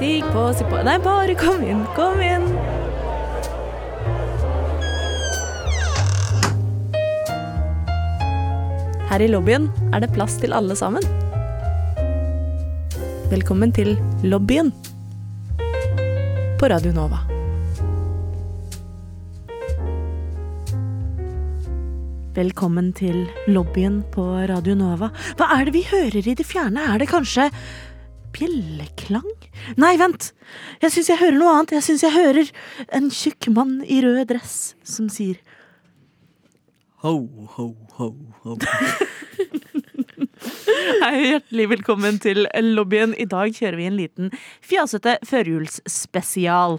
Stig på, si på Nei, bare kom inn, kom inn. Her i lobbyen er det plass til alle sammen. Velkommen til lobbyen på Radio Nova. Velkommen til lobbyen på Radio Nova. Hva er det vi hører i det fjerne? Er det kanskje bjelleklang? Nei, vent! Jeg syns jeg hører noe annet. Jeg syns jeg hører en tjukk mann i rød dress som sier Ho, ho, ho, ho. Hei, hjertelig velkommen til lobbyen. I dag kjører vi en liten fjasete førjulsspesial.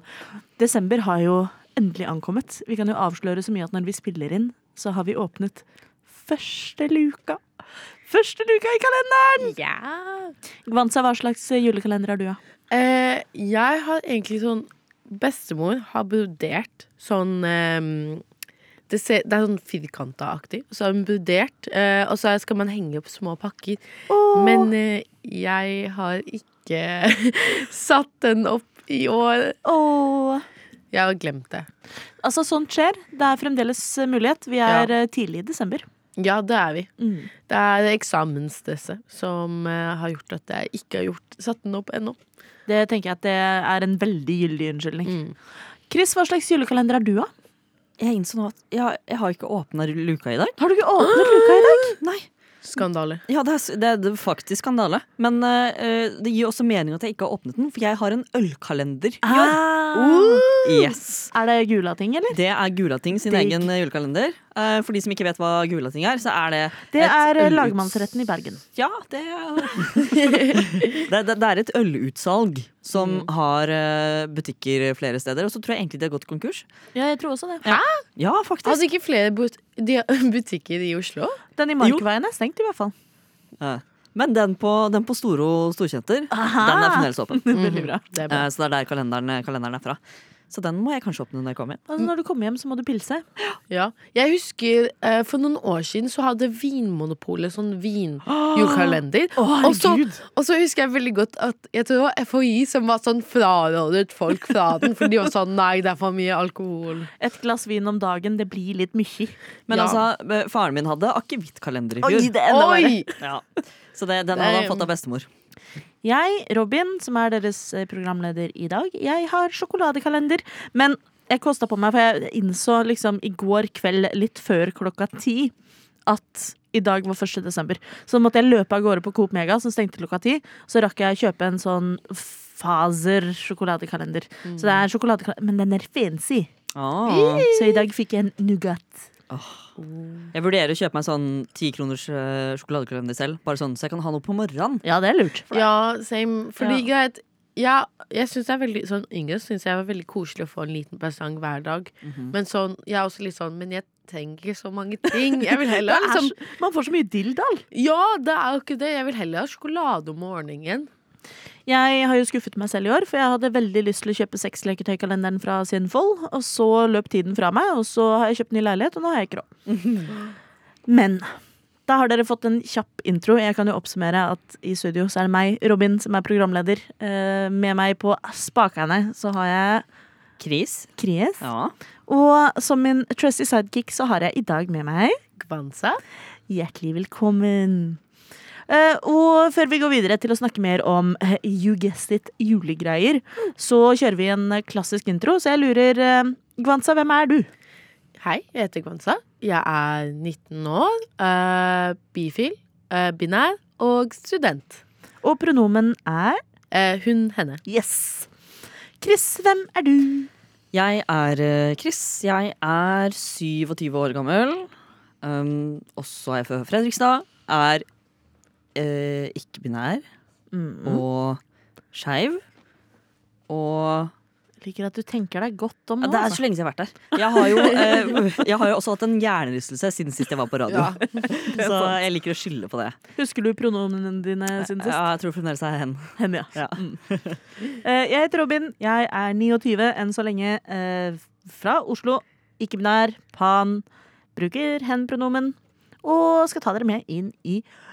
Desember har jo endelig ankommet. Vi kan jo avsløre så mye at når vi spiller inn, så har vi åpnet første luka. Første luka i kalenderen! Ja. Gvansa, hva slags julekalender har du, da? Eh, jeg har egentlig sånn Bestemor har brodert sånn eh, det, ser, det er sånn firkanta-aktig. Så har hun brodert, eh, og så skal man henge opp små pakker. Men eh, jeg har ikke satt den opp i år. Oh. Jeg har glemt det. Altså, sånt skjer. Det er fremdeles eh, mulighet. Vi er ja. tidlig i desember. Ja, det er vi. Mm. Det er eksamensstresset som eh, har gjort at jeg ikke har gjort, satt den opp ennå. Det tenker jeg at det er en veldig gyldig unnskyldning. Mm. Chris, hva slags julekalender er du, av? Jeg innså nå at jeg, jeg har ikke åpna luka i dag. Har du ikke åpnet luka i dag? Nei. Skandale. Ja, det er, det er, faktisk skandale. Men uh, det gir også mening at jeg ikke har åpnet den, for jeg har en ølkalender Ah. år. Ah. Yes. Er det Gulating, eller? Det er Gulating sin Digg. egen julekalender. Eh, for de som ikke vet hva Gulating er, så er det Det er eh, øluts- lagmannsretten i Bergen. Ja, det er det, det, det er et ølutsalg som Mm. har eh, butikker flere steder. Og så tror jeg egentlig de har gått konkurs. Ja, jeg tror også det. Ja, faktisk. Altså ikke flere but de butikker i Oslo? Den i Markveien er stengt, i hvert fall. Ja. Men den på, den på Storo Storkjenter, Aha. den er fremdeles åpen. Mm -hmm. Det er. Så det er der kalenderen, kalenderen er fra. Så den må jeg kanskje åpne når jeg kommer hjem. Altså, når du kommer hjem, så må du pilse. Ja. Jeg husker eh, For noen år siden så hadde Vinmonopolet sånn vinjulekalender. og, så, og så husker jeg veldig godt at jeg tror det var FHI som var sånn frarådet folk fra den. For de var sånn nei, det er for mye alkohol. Et glass vin om dagen, det blir litt mye. Men Ja. altså, faren min hadde akevittkalender i fjor. det er enda. Oi! Ja. Så det, den hadde han fått av bestemor. Jeg, Robin, som er deres eh, programleder i dag, jeg har sjokoladekalender. Men jeg kosta på meg, for jeg innså liksom i går kveld litt før klokka ti at i dag var 1. desember. Så måtte jeg løpe av gårde på Coop Mega, som stengte klokka ti. Så rakk jeg kjøpe en sånn Faser sjokoladekalender. Så det er sjokoladekalender, men den er fancy. Ah. Så i dag fikk jeg en Nougat. Jeg vurderer å kjøpe meg sånn tikroners eh, sjokoladekalender selv. Bare sånn, Så jeg kan ha noe på morgenen. Ja, det er lurt. Ja, same. Fordi Ja. greit ja, jeg synes det er veldig Sånn yngre syns jeg var veldig koselig å få en liten presang hver dag. Men sånn, jeg er også litt sånn Men jeg trenger ikke så mange ting. Jeg vil heller er liksom så, man får så mye dilldall. Ja, det er jo ikke det. Jeg vil heller ha sjokolade om morgenen. Jeg har jo skuffet meg selv i år, for jeg hadde veldig lyst til å kjøpe sexleketøykalenderen fra Sinfold, og så løp tiden fra meg, og så har jeg kjøpt ny leilighet, og nå har jeg ikke råd. Men da har dere fått en kjapp intro. Jeg kan jo oppsummere at i studio så er det meg, Robin, som er programleder. Eh, Med meg på spakene så har jeg Kris. Kries. Ja. Og som min trusty sidekick så har jeg i dag med meg Gvansa. Hjertelig velkommen. Eh, og før vi går videre til å snakke mer om eh, You Guessed It julegreier, så kjører vi en klassisk intro. Så jeg lurer, eh, Gvansa, hvem er du? Hei, jeg heter Gwanza. Jeg er 19 år, uh, bifil, uh, binær og student. Og pronomen er Uh, hun, henne. yes. Chris, hvem er du? Jeg er Chris. Jeg er 27 år gammel. Um, også er jeg fra Fredrikstad. Er eh, ikke-binær Mm. og skeiv. Og Liker at du tenker deg godt om ja. Det er altså. så lenge siden jeg har vært der. Jeg har jo, eh, jeg har jo også hatt en hjernerystelse siden sist jeg var på radio. så jeg liker å skylde på det. Husker du pronomenene dine siden sist? Ja, jeg tror fremdeles det er hen. Hen, ja. Ja. Mm. Eh, jeg heter Robin. Jeg er 29 enn så lenge. eh, fra Oslo. Ikke-binær. Pan. Bruker hen-pronomen. Og skal ta dere med inn i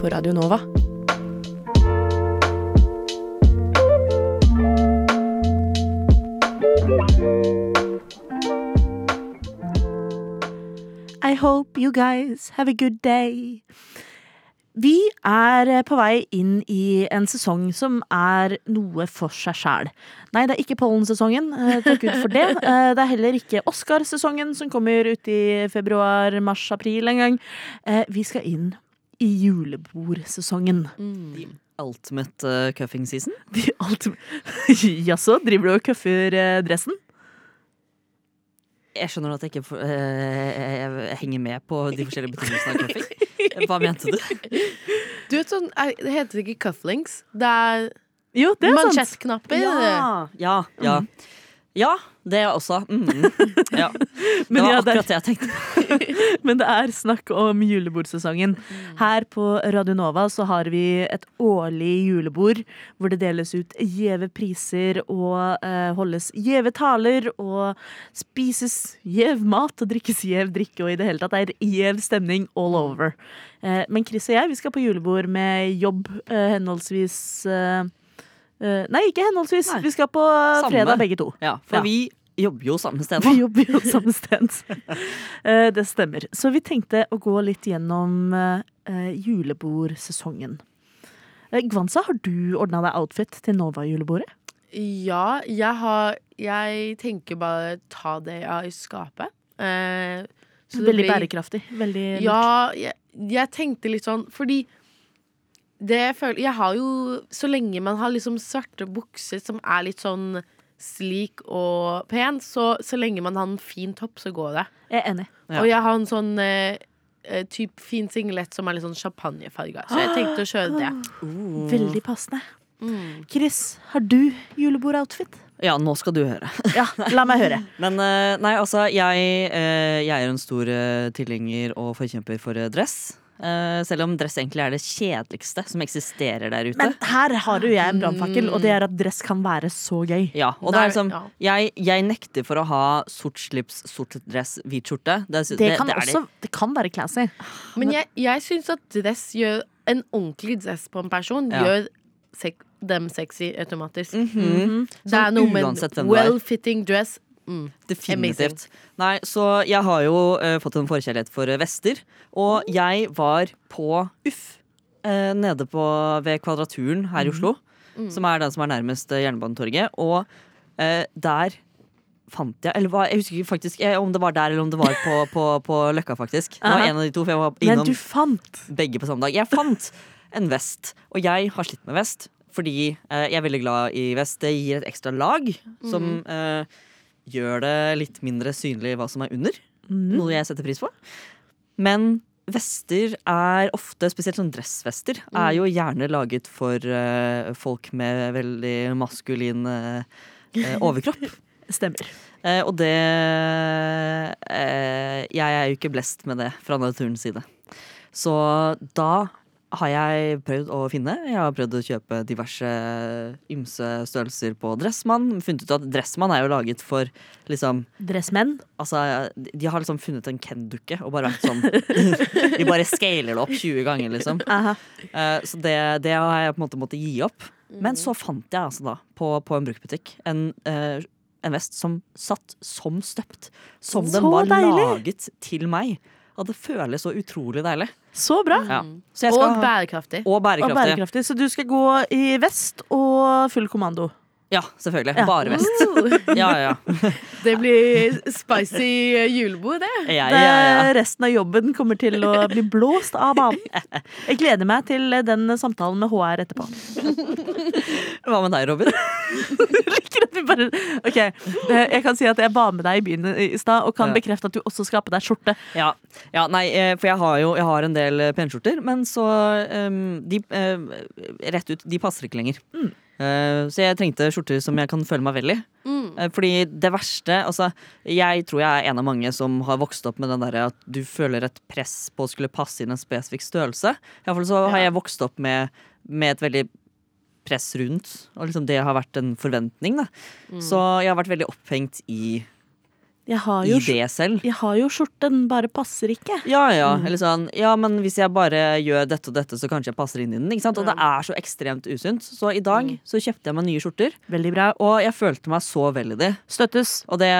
på Radio Nova. I hope you guys have a good day. Vi er på vei inn i en sesong som er noe for seg sjæl. Nei, det er ikke pollensesongen. eh, Takk Gud for det. Eh, Det er heller ikke Oscarsesongen som kommer ut i februar, mars, april en gang. Eh, Vi skal inn i julebordsesongen. Ultimate uh, cuffing season. Jaså, driver du og cuffer uh, dressen? Jeg skjønner at jeg ikke uh, eh, jeg henger med på de forskjellige betingelsene av cuffing. Hva mente du? Du vet sånn, er- Det heter ikke cufflinks. Det er Jo, det er mansjettknapper. Ja, ja, ja. Ja, det også. Mm. Ja. Det var er- akkurat det jeg tenkte. Men det er snakk om julebordsesongen. Her på Radio Nova så har vi et årlig julebord hvor det deles ut gjeve priser og eh, holdes gjeve taler og spises gjev mat og drikkes gjev drikke og i det hele tatt er gjev stemning all over. Eh, men Chris og jeg vi skal på julebord med jobb eh, henholdsvis eh, Nei, ikke henholdsvis. Nei. Vi skal på eh, Samme. fredag begge to. Ja, for Ja. vi jobber jo samme sted Vi jobber jo samme sted. Eh, Det stemmer. Så vi tenkte å gå litt gjennom eh, julebordsesongen. Gvansa, har du ordna deg outfit til Nova-julebordet? Ja, jeg har Jeg tenker bare ta det jeg har i skapet. Eh, så det Veldig blir- bærekraftig. Veldig lurt. Ja, jeg, jeg tenkte litt sånn Fordi føler Jeg har jo Så lenge man har liksom svarte bukser som er litt sånn slik og pen, så, så lenge man har en fin topp, så går det. Jeg er enig. Ja. Og jeg har en sånn eh, eh, typ fin singlet som er litt sånn champagnefarga. Så jeg tenkte å kjøre det. Veldig passende. Mm. Chris, har du julebordoutfit? Ja, nå skal du høre. Ja, la meg høre. Men eh, nei, altså, jeg, eh, jeg er en stor tilhenger og forkjemper for dress. Eh, selv om dress egentlig er det kjedeligste som eksisterer der ute. Men her har jo jeg en brannfakkel, og det er at dress kan være så gøy. ja, og det er liksom jeg, jeg nekter for å ha sort slips, sort dress, hvit skjorte. Det, det, Det kan det er også Det kan være classy. Men jeg, jeg syns at dress gjør En ordentlig dress på en person Ja. gjør sek dem sexy automatisk. Mhm. Det er noe med well-fitting dress. Mm. Definitivt. Nei, så jeg har jo uh, fått en forkjærlighet for eh, vester. Og jeg var på Uff uh, nede på, ved Kvadraturen her i Oslo. Som er den som er nærmest Jernbanetorget. Og uh, der fant jeg Eller hva, jeg husker ikke faktisk jeg, om det var der eller om det var på, på, på Løkka, faktisk. Det var en av de to, for jeg var Men du fant. begge på samme dag. Jeg fant en vest, og jeg har slitt med vest. Fordi eh, jeg er veldig glad i vest. Det gir et ekstra lag som eh, gjør det litt mindre synlig hva som er under. Noe jeg setter pris på. Men vester er ofte, spesielt sånn dressvester, er jo gjerne laget for uh, folk med veldig maskulin eh, overkropp. Stemmer. Uh, og det Jeg er jo ikke blest med det fra naturens side. Så da har jeg prøvd å finne. Jeg har prøvd å kjøpe diverse ymse størrelser på Dressmann. Funnet ut at Dressmann er jo laget for liksom Dressmenn. Altså, de har liksom funnet en Ken-dukke og bare vært sånn De bare scaler det opp 20 ganger, liksom. Eh, så det, det har jeg på en måte måttet gi opp. Men så fant jeg altså da, på, på en bruktbutikk, en, uh, en vest som satt som støpt. Som den var deilig. laget til meg. Og det føles så utrolig deilig. Så bra. Ja. Så Og skal og bærekraftig. og Og bærekraftig. bærekraftig. Så du skal gå i vest og full kommando. Ja, selvfølgelig. Ja. Bare vest. Uh, Ja, ja, ja. det blir spicy julebord, det. ja, Det, resten av jobben kommer til å bli blåst av banen. Jeg gleder meg til den samtalen med HR etterpå. Hva med deg, Robin? Bare Ok, eh, jeg kan si at jeg var med deg i byen i stad, og kan bekrefte at du også skal ha på deg skjorte. Ja, ja nei, eh, for jeg har jo jeg har en del eh, penskjorter, men så um, De eh, Rett ut, de passer ikke lenger. Eh, så jeg trengte skjorter som jeg kan føle meg vel i. Mm. Eh, Fordi det verste altså, Jeg tror jeg er en av mange som har vokst opp med den der at du føler et press på å skulle passe inn en spesifikk størrelse. I hvert fall så har jeg vokst opp med, med et veldig press rundt, og liksom det har vært en forventning. Da. Mm. Så jeg har vært veldig opphengt i, i det selv. jeg har jo skjorte, den bare passer ikke. Ja, ja. Eller sånn, ja, men hvis jeg bare gjør dette og dette, så kanskje jeg passer inn i den. Ikke sant? Og det er så ekstremt usunt. Så i dag så kjøpte jeg meg nye skjorter, Veldig bra. og jeg følte meg så vel i de. Støttes. Og det,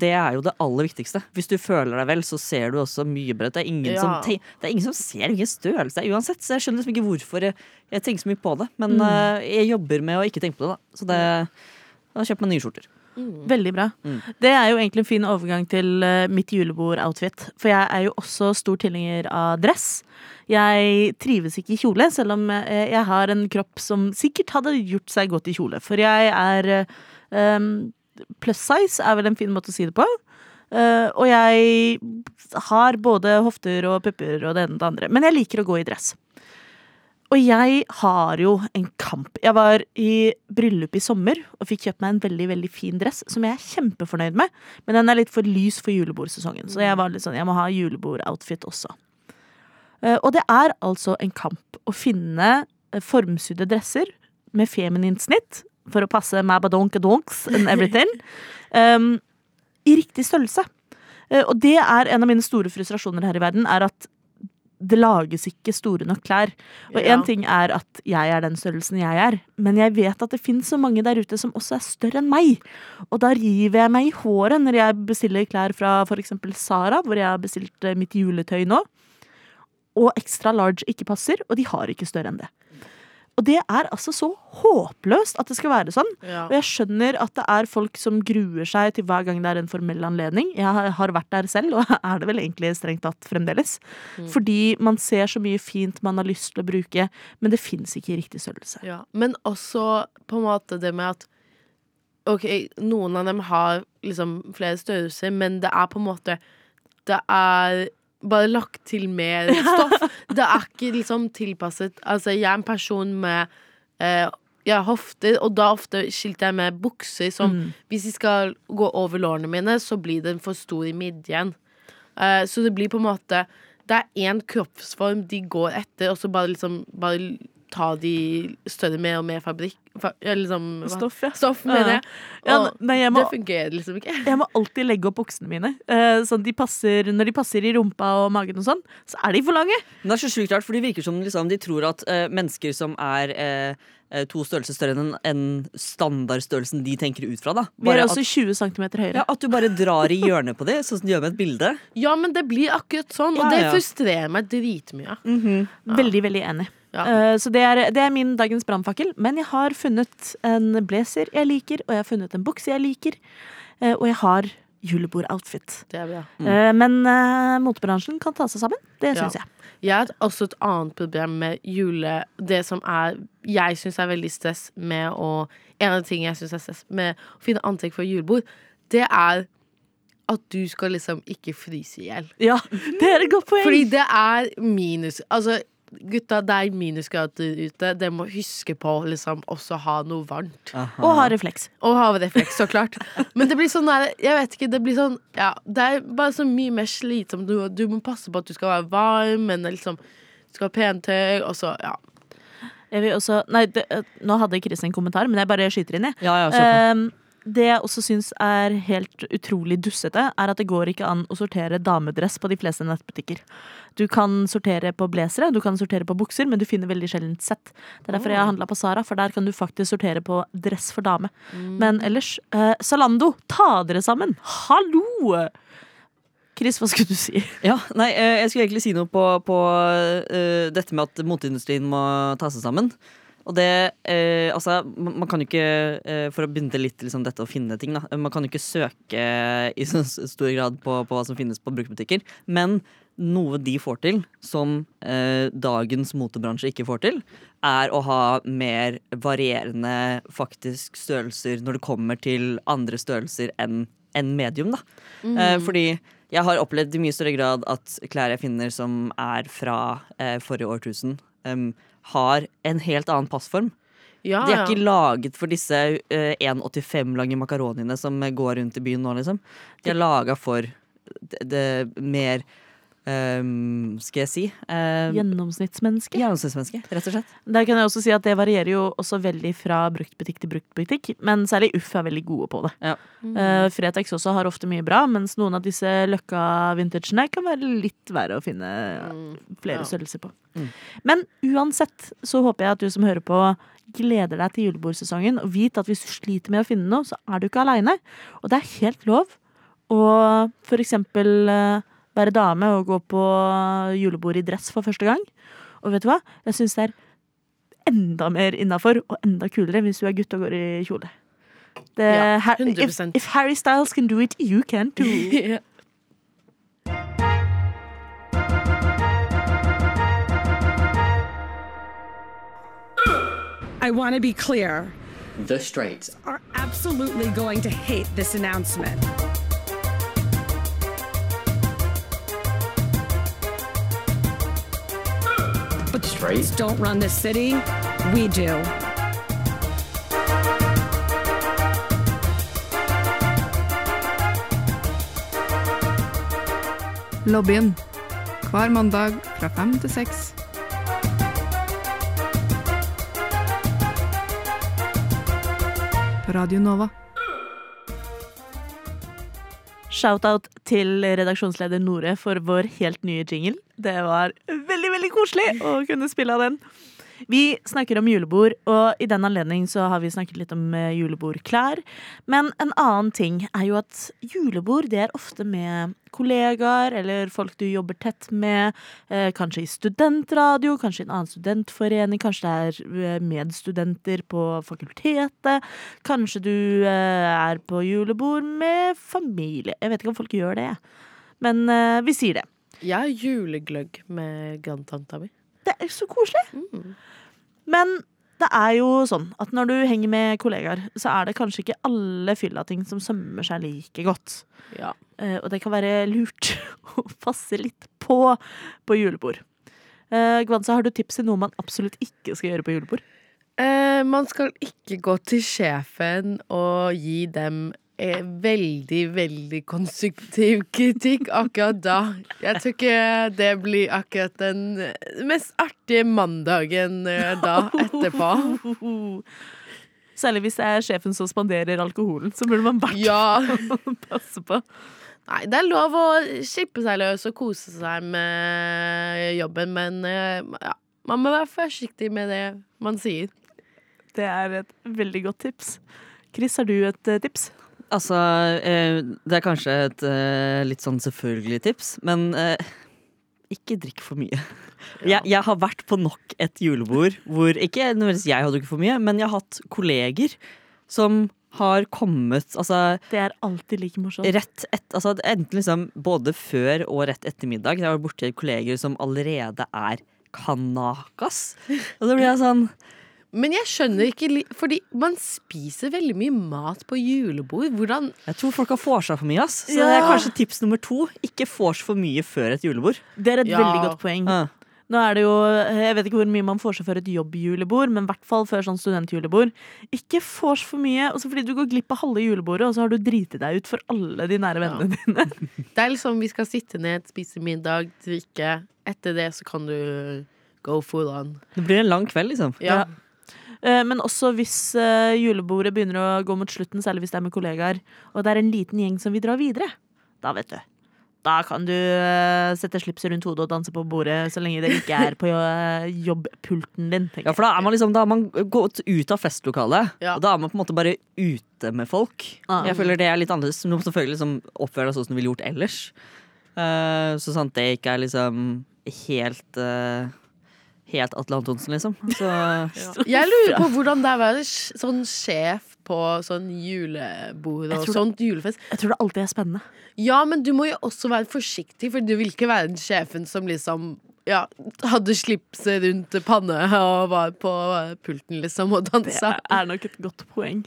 det er jo det aller viktigste. Hvis du føler deg vel, så ser du også mye bedre. Det er ingen, Ja. som, det er ingen som ser hvilken størrelse det er uansett. Så jeg skjønner liksom ikke hvorfor jeg, jeg tenker så mye på det. Men eh, jeg jobber med å ikke tenke på det, da. Så det, da kjøper jeg meg nye skjorter. Veldig bra. Mm. Det er jo egentlig en fin overgang til eh, mitt julebord-outfit. For jeg er jo også stor tilhenger av dress. Jeg trives ikke i kjole, selv om eh, jeg har en kropp som sikkert hadde gjort seg godt i kjole. For jeg er um, Plus size er vel en fin måte å si det på. Eh, og jeg har både hofter og pupper og det ene og det andre. Men jeg liker å gå i dress. Og jeg har jo en kamp. Jeg var i bryllup i sommer og fikk kjøpt meg en veldig veldig fin dress som jeg er kjempefornøyd med, men den er litt for lys for julebordsesongen. Så jeg var litt sånn, jeg må ha julebord-outfit også. Eh, Og det er altså en kamp å finne eh, formsydde dresser med feminint snitt for å passe mabadonkedonks and everything um, i riktig størrelse. Eh, Og det er en av mine store frustrasjoner her i verden, er at det lages ikke store nok klær. Og Ja. ting er at jeg er den størrelsen jeg er, men jeg vet at det finnes så mange der ute som også er større enn meg. Og da river jeg meg i håret når jeg bestiller klær fra f.eks. Sara, hvor jeg har bestilt eh, mitt juletøy nå, og extra large ikke passer, og de har ikke større enn det. Og det er altså så håpløst at det skal være sånn. Ja. Og jeg skjønner at det er folk som gruer seg til hver gang det er en formell anledning. Jeg har- vært der selv, og er det vel egentlig strengt tatt fremdeles. Fordi man ser så mye fint man har lyst til å bruke, men det fins ikke i riktig størrelse. Ja, men også på en måte det med at Ok, noen av dem har liksom flere størrelser, men det er på en måte Det er bare lagt til mer stoff. Det er ikke liksom tilpasset Altså, jeg er en person med eh, jeg har hofter, og da ofte skilte jeg med bukser som Hvis de skal gå over lårene mine, så blir den for stor i midjen. Eh, så det blir på en måte Det er én kroppsform de går etter, og så bare liksom Bare ta de større mer og mer fabrikk fa, liksom. Stoff, ja. Stoff, mener jeg. Ja, nei, jeg må, det fungerer liksom ikke. jeg må alltid legge opp buksene mine. eh, sånn de passer, når de passer i rumpa og magen og sånn, så er de for lange. Men det er så sjukt rart, for det virker som liksom, de tror at uh, mennesker som er eh, eh, to størrelser større enn enn standardstørrelsen de tenker ut fra, da. Vi er også at, 20 cm høyere. ja, at du bare drar i hjørnet på dem, sånn som du gjør med et bilde. Ja, men det blir akkurat sånn, og Ja, det ja. frustrerer meg dritmye. Veldig, veldig enig. Ja. Eh, så det er, det er min dagens brannfakkel. Men jeg har funnet en blazer jeg liker, og jeg har funnet en bukse jeg liker. eh, og jeg har julebordoutfit Det er bra. Eh, men uh, motebransjen kan ta seg sammen. Det Ja. jeg. Jeg har også et annet problem med jule... Det som er jeg syns er veldig stress med å En av de tingene jeg syns er stress med å finne antrekk for julebord, det er at du skal liksom ikke fryse i hjel. Ja, det er et godt poeng. Fordi det er minus Altså, gutta, det er minusgrader ute. Dere må huske på å liksom også ha noe varmt. Og ha refleks. Og ha refleks, så klart. Men det blir sånn der, jeg vet ikke, det blir sånn Ja, det er bare så mye mer slitsomt. Du, du må passe på at du skal være varm, men liksom Du skal ha pentøy, og så Ja. Jeg vil også, nei, det, eh, nå hadde Chris en kommentar, men jeg bare skyter inn i. Ja, ja. Um, det jeg også syns er helt utrolig dussete, er at det går ikke an å sortere damedress på de fleste nettbutikker. Du kan sortere på blazere, du kan sortere på bukser, men du finner veldig sjelden sett. Det er derfor jeg har handla på Sara, for der kan du faktisk sortere på dress for dame. Men ellers, eh, Zalando, ta dere sammen! Hallo! Chris, hva skulle du si? Ja, nei, eh, jeg skulle egentlig si noe på, på uh, dette med at moteindustrien må ta seg sammen. Og det, eh, altså, man man kan jo ikke, eh, for å begynne litt liksom, dette å finne ting, da. Man kan jo ikke søke i så stor grad på, på hva som finnes på brukerbutikker. Men noe de får til, som eh, dagens motebransje ikke får til, er å ha mer varierende faktisk størrelser når det kommer til andre størrelser enn en medium, da. Eh, fordi jeg har opplevd i mye større grad at klær jeg finner som er fra eh, forrige årtusen, har en helt annen passform. Ja, De er ja. ikke laget for disse eh, 1,85 lange makaroniene som går rundt i byen nå, liksom. De er laga for det, det mer ehm, Skal jeg si uh, Gjennomsnittsmenneske. Gjennomsnittsmenneske, rett og slett. Der kan jeg også si at det varierer jo også veldig fra bruktbutikk til bruktbutikk, men særlig Uff er veldig gode på det. Ja. Eh, Fretex også har ofte mye bra, mens noen av disse Løkka-vintagene kan være litt verre å finne flere Ja. størrelser på. Mm. Men uansett så håper jeg at du som hører på, gleder deg til julebordsesongen. Og vit at hvis du sliter med å finne noe, så er du ikke aleine. Og det er helt lov å for eksempel eh, være dame og gå på julebord i dress for første gang. Og vet du hva? Jeg syns det er enda mer innafor og enda kulere hvis du er gutt og går i kjole. Det, Ja, ha- if, 100%. if Harry Styles can do it, you can too. Ja. I want to be clear. The straights. Are absolutely going to hate this announcement. But don't run the city. We do. Lobbyen. Hver mandag fra fem til seks. På Radio Nova. Shout-out til redaksjonsleder Nore for vår helt nye jingle. Det var veldig, veldig koselig å kunne spille av den. Vi snakker om julebord, og i den anledning har vi snakket litt om eh, julebordklær. Men en annen ting er jo at julebord det er ofte med kollegaer eller folk du jobber tett med. Eh, kanskje i studentradio, kanskje i en annen studentforening, kanskje det er eh, medstudenter på fakultetet. Kanskje du er på julebord med familie. Jeg vet ikke om folk gjør det, men vi sier det. Jeg har julegløgg med grandtanta mi. Det er så koselig. Men det er jo sånn at når du henger med kollegaer, så er det kanskje ikke alle fylla-ting som sømmer seg like godt. Ja. Eh, og det kan være lurt å passe litt på på julebord. Eh, Gwanza, har du tips til noe man absolutt ikke skal gjøre på julebord? Eh, man skal ikke gå til sjefen og gi dem eh, veldig, veldig konstruktiv kritikk akkurat da. Jeg tror ikke det blir akkurat den mest artige mandagen eh, da etterpå. Særlig hvis det er sjefen som spanderer alkoholen, så burde man bare Ja. passe på. Nei, det er lov å slippe seg løs og kose seg med jobben, men eh, ja, man må være forsiktig med det man sier. Det er et veldig godt tips. Chris, har du et eh, tips? Altså, eh, det er kanskje et eh, litt sånn selvfølgelig tips, men eh, ikke drikk for mye. Jeg, jeg har vært på nok et julebord hvor ikke nødvendigvis jeg har drukket for mye, men jeg har hatt kolleger som har kommet altså, Det er alltid like morsomt. rett et, altså, Enten liksom både før og rett etter middag. Jeg var borti kolleger som allerede er kanakas. Og da blir jeg sånn Men jeg skjønner ikke Fordi man spiser veldig mye mat på julebord. Hvordan Jeg tror folk har vorsa for mye, ass. Så Ja. det er kanskje tips nummer to. Ikke vors for mye før et julebord. Det er et Ja. veldig godt poeng. Ja. Nå er det jo, Jeg vet ikke hvor mye man får seg før et jobbjulebord, men i hvert fall før sånn studentjulebord. Ikke vors for mye, også fordi du går glipp av halve julebordet, og så har du driti deg ut for alle de nære vennene dine. Det er liksom vi skal sitte ned, spise middag, drikke. Etter det så kan du go full on. Det blir en lang kveld, liksom. Ja. Eh, Men også hvis eh, julebordet begynner å gå mot slutten, særlig hvis det er med kollegaer, og det er en liten gjeng som vil dra videre, da vet du. Da kan du eh, sette slipset rundt hodet og danse på bordet, så lenge det ikke er på jobbpulten din. Ja, for da er man liksom Da har man gått ut av festlokalet, Ja. og da er man på en måte bare ute med folk. Ah. Jeg føler det er litt annerledes. Du må selvfølgelig liksom oppføre deg sånn som du ville gjort ellers. Uh, så sant det ikke er liksom helt uh, Helt Atle Antonsen, liksom. Så Jeg lurer på hvordan det er å være sånn sjef på sånn julebord og det- sånt julefest. Jeg tror det alltid er spennende. Ja, men du må jo også være forsiktig, for du vil ikke være den sjefen som liksom ja, hadde slipset rundt panne og var på pulten liksom og Det er nok et godt poeng.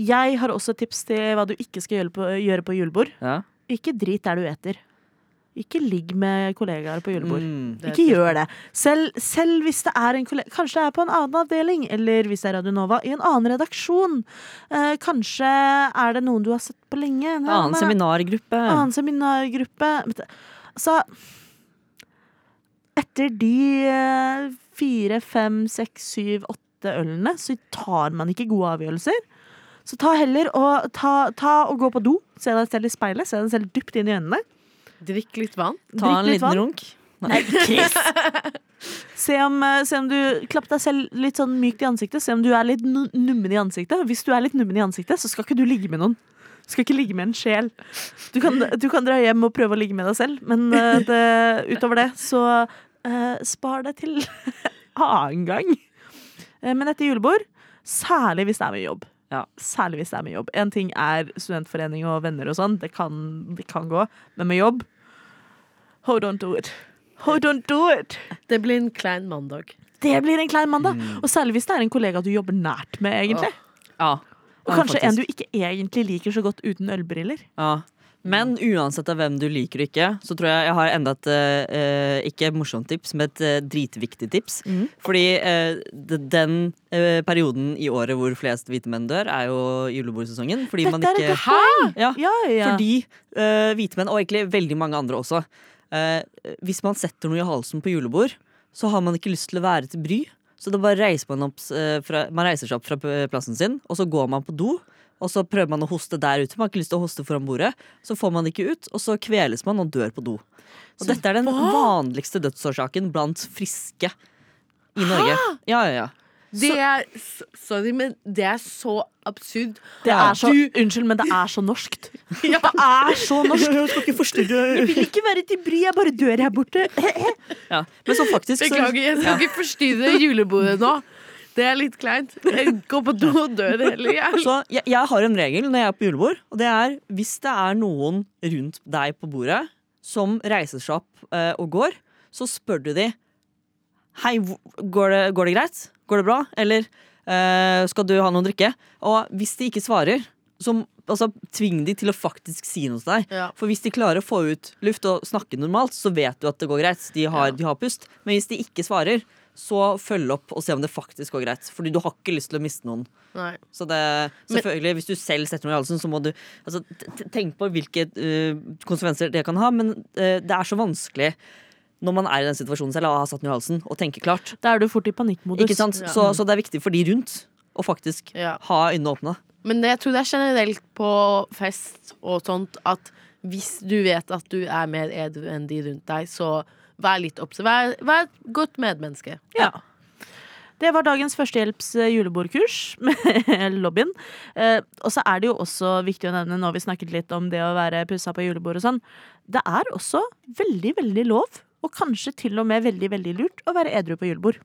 Jeg har også tips til hva du ikke skal gjøre på, gjøre på julebord. ja. Ikke drit der du eter. Ikke ligg med kollegaer på julebord. Mm. Ikke gjør det. Selv, selv hvis det er en kollega Kanskje det er på en annen avdeling, eller hvis det er Radio Nova, i en annen redaksjon. Eh, kanskje er det noen du har sett på lenge. en Annen seminargruppe. annen seminargruppe. Så Etter de eh, fire, fem, seks, syv, åtte ølene, så tar man ikke gode avgjørelser. Så ta heller og, ta, ta og gå på do. Se deg selv i speilet. Se deg selv dypt inn i øynene. Drikk litt vann. Ta en liten vann. runk. Nei, Chris. Se om, eh, se om du Klapp deg selv litt sånn mykt i ansiktet. Se om du er litt nummen i ansiktet. Hvis du er litt nummen i ansiktet, så skal ikke du ligge med noen. Du skal ikke ligge med en sjel. Du kan, du kan dra hjem og prøve å ligge med deg selv, men eh, det, utover det, så uh, spar det til annen gang. Men etter julebord, særlig hvis det er med jobb. Ja. Særlig hvis det er med jobb. En ting er studentforening og venner og sånn, det kan, det kan gå. Men med jobb Hold on to it. Hold on to it. Det blir en klein mandag. Det blir en klein mandag. Og særlig hvis det er en kollega du jobber nært med, egentlig. Ja. Og kanskje faktisk. en du ikke egentlig liker så godt uten ølbriller. Ja. Men uansett av hvem du liker og ikke, så tror jeg jeg har enda et uh, ikke morsomt tips, men et uh, dritviktig tips. Mm. Fordi uh, den perioden i året hvor flest hvite menn dør, er jo julebordsesongen. Fordi Dette er ikke godt! Ja, Ja, ja. Fordi hvite menn, og egentlig veldig mange andre også, hvis man setter noe i halsen på julebord, så har man ikke lyst til å være til bry. Så da bare reiser man, opp, fra, man reiser seg opp fra plassen sin, og så går man på do. Og så prøver man å hoste der ute. Man har ikke lyst til å hoste foran bordet. Så får man ikke ut, og så kveles man og dør på do. Og dette er den vanligste dødsårsaken blant friske i Norge. Ja, ja, ja. Det er Sorry, men det er så absurd. Det er så, unnskyld, men det er så norskt. Det er så norsk. Jeg skal ikke forstyrre. Jeg vil ikke være til bry, jeg bare dør her borte. ja. Men så faktisk Beklager, jeg skal ikke forstyrre julebordet nå. Det er litt kleint. Jeg på do og dø heller. Jeg. Så jeg, jeg har en regel når jeg er på julebord, og det er hvis det er noen rundt deg på bordet som reiser seg opp eh, og går, så spør du de Hei, går det, går det greit? Går det bra? Eller eh, skal du ha noe å drikke? Og hvis de ikke svarer, så altså, tving de til å faktisk si noe til deg. Ja. For hvis de klarer å få ut luft og snakke normalt, så vet du at det går greit. De har, Ja. de har pust. Men hvis de ikke svarer, så følg opp og se om det faktisk går greit. Fordi du har ikke lyst til å miste noen. Nei. Så det, selvfølgelig, hvis du selv setter noe i halsen, så må du altså, tenk på hvilke uh, konsekvenser det kan ha. Men uh, det er så vanskelig når man er i den situasjonen selv og har satt noe i halsen, og tenke klart. Da er du fort i panikkmodus. Ikke sant? Ja. Så, så det er viktig for de rundt å faktisk Ja. ha øynene åpne. Men det, jeg tror det er generelt på fest og sånt at hvis du vet at du er mer edru enn de rundt deg, så vær litt obs. Vær, vær et godt medmenneske. Ja. Det var dagens førstehjelps eh, julebordkurs med lobbyen. Eh, og så er det jo også viktig å nevne, når vi snakket litt om det å være pussa på julebord og sånn, det er også veldig, veldig lov, og kanskje til og med veldig, veldig lurt, å være edru på julebord.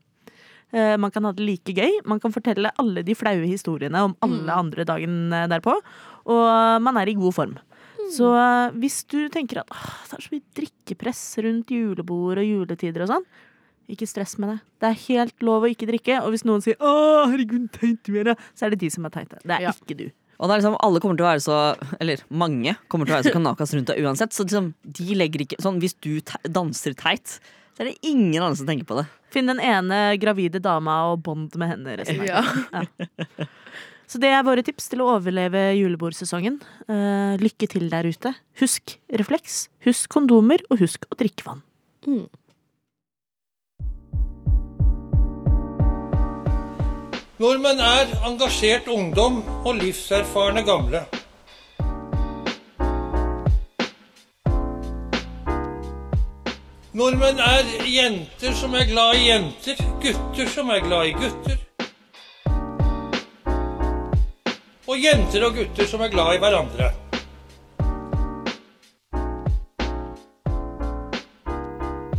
Eh, man kan ha det like gøy. Man kan fortelle alle de flaue historiene om alle andre dagen derpå. Og man er i god form. Så eh, hvis du tenker at «Åh, det er så mye drikkepress rundt julebord og juletider og sånn, ikke stress med det. Det er helt lov å ikke drikke. Og hvis noen sier 'Å, herregud, teit du er', da», så er det de som er teite. Det er Ja. ikke du. Og det er liksom, alle kommer til å være så Eller mange kommer til å være så kanakas rundt deg uansett. Så liksom, de legger ikke sånn Hvis du te danser teit, så er det ingen andre som tenker på det. Finn den ene gravide dama og bånd med henne. av Ja. Så det er våre tips til å overleve julebordsesongen. Eh, lykke til der ute. Husk refleks, husk kondomer, og husk å drikke vann. Nordmenn er engasjert ungdom og livserfarne gamle. Nordmenn er jenter som er glad i jenter, gutter som er glad i gutter. Og jenter og gutter som er glad i hverandre.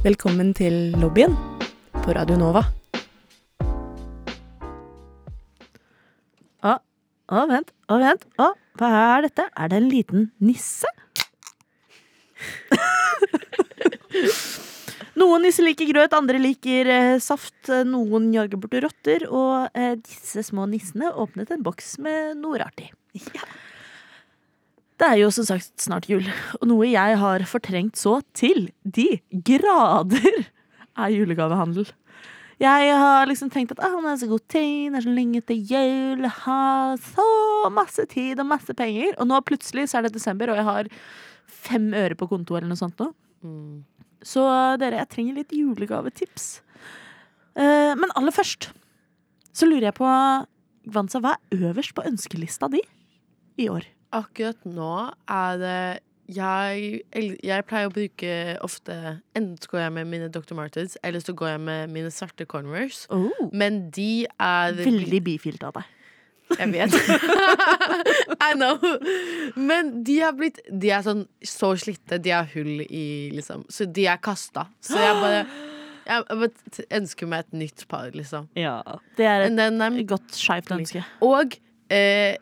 Velkommen til lobbyen på Radio Nova. Å, å, vent, å, vent. Å, hva er dette? Er det en liten nisse? Noen nisser liker grøt, andre liker eh, saft, noen jager bort rotter, og eh, disse små nissene åpnet en boks med noe rart i. Det er jo som sagt snart jul, og noe jeg har fortrengt så til de grader, er julegavehandel. Jeg har liksom tenkt at ah, det er så god tid, det er så lenge til jul, jeg har så masse tid og masse penger. Og nå plutselig så er det desember, og jeg har fem øre på konto eller noe sånt nå. Mm. Så dere, jeg trenger litt julegavetips. Eh, men aller først så lurer jeg på, Vansa, hva er øverst på ønskelista di i år? Akkurat nå er det jeg, jeg pleier å bruke ofte Enten så går jeg med mine Dr. Martens, eller så går jeg med mine svarte Converse. Men de er Veldig bifilt av deg. Jeg vet. I know. Men de har blitt De er sånn så slitte. De har hull i, liksom. Så de er kasta. Så jeg bare Jeg bare ønsker meg et nytt par, liksom. Ja. Det er et then um, godt skeivt ønske. Og eh,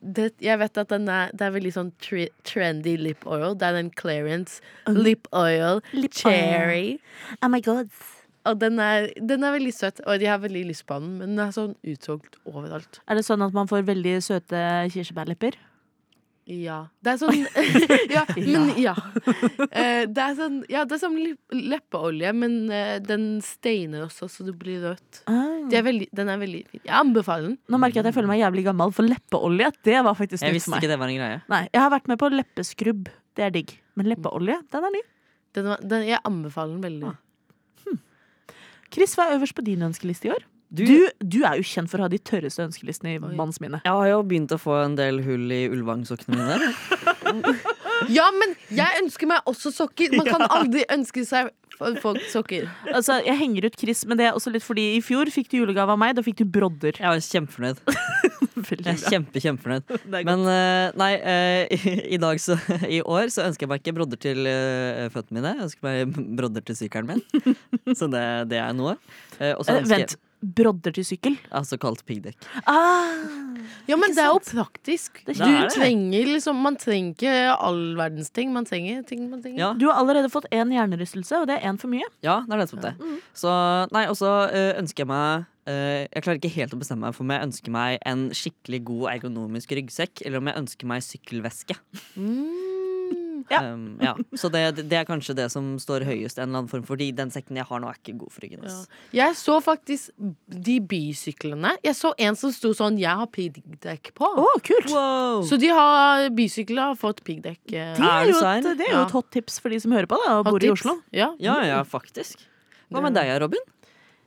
det, jeg vet at den er, det er veldig sånn tre, trendy lip oil. Det er den Clarence lip oil Lip cherry. Oh my god. Og den er, den er veldig søt, og de har veldig lyst på den, men den er sånn utsolgt overalt. Er det sånn at man får veldig søte kirsebærlepper? Ja. Det er sånn Ja, men ja. Eh, det er sånn Ja, det er sånn leppeolje, men eh, den steiner også, så det blir rødt. De er veldig, den er veldig fin. Jeg anbefaler den. Nå merker jeg at jeg føler meg jævlig gammel, for leppeolje det var faktisk Jeg nytt visste for meg. ikke det var en greie. Nei, Jeg har vært med på leppeskrubb. Det er digg. Men leppeolje, den er ny. Den, var- den, jeg anbefaler den veldig. Chris, hva er øverst på din ønskeliste i år? Du, Du, du er jo kjent for å ha de tørreste ønskelistene i mannsminnet manns minne. jeg har jo begynt å få en del hull i ulvangsokkene mine. Ja, men jeg ønsker meg også sokker! Man kan aldri ønske seg folk sokker. Altså, Jeg henger ut Chris, men det er også litt fordi i fjor fikk du julegave av meg. Da fikk du brodder. Jeg var kjempefornøyd. Veldig Jeg er bra. kjempe, kjempefornøyd. Men eh, nei, eh, i, i dag så I år så ønsker jeg meg ikke brodder til uh, føttene mine. Jeg ønsker meg brodder til sykkelen min. så det, det er noe. Eh, og så Eh, ønsker vent. Brodder til sykkel? altså kalt piggdekk. Ah, Ja, men det er jo praktisk. Det Du er det. trenger liksom Man trenger ikke all verdens ting. Man trenger ting man trenger. Ja, du har allerede fått én hjernerystelse, og det er én for mye. ja, det er nettopp det. Så nei, og så eh, ønsker jeg meg eh, Jeg klarer ikke helt å bestemme meg for om jeg ønsker meg en skikkelig god ergonomisk ryggsekk, eller om jeg ønsker meg sykkelveske. Mm. Ja. Um, ja. Så det, det er kanskje det som står høyest, en eller annen form fordi den sekken jeg har nå, er ikke god for ryggen. Ja. Jeg så faktisk de bysyklene. Jeg så en som sto sånn 'Jeg har piggdekk på'. Oh, kult! Wow! Så de har bysykler har fått piggdekk. eh, Det er, jo et, det er jo Ja. et hot tips for de som hører på da, og hot bor i. Oslo. Ja. Ja, ja, faktisk. Hva med deg, Robin?